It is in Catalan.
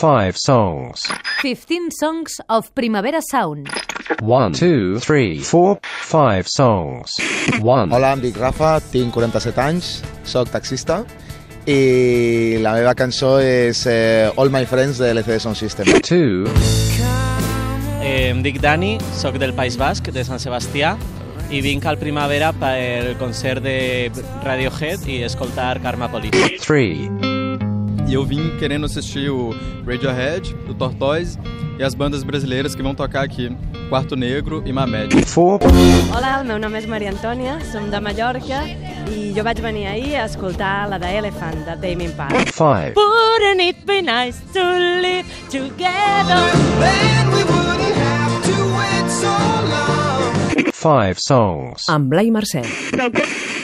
Five songs. 15 songs of Primavera Sound. One, two, three, four, five songs. One. Hola, em dic Rafa, tinc 47 anys, sóc taxista i la meva cançó és eh, All My Friends de LCD Sound System. Two. Eh, em dic Dani, sóc del País Basc, de Sant Sebastià, i vinc al Primavera pel concert de Radiohead i escoltar Karma Police. Three. E eu vim querendo assistir o Radiohead, o Tortoise e as bandas brasileiras que vão tocar aqui, Quarto Negro e Mamed. El meu nom és Maria Antònia, som de Mallorca i jo vaig venir ahir a escoltar la de Elephant, de Tame Impala. Five. Wouldn't it be nice to live together? Five songs. Amb Blai Mercè.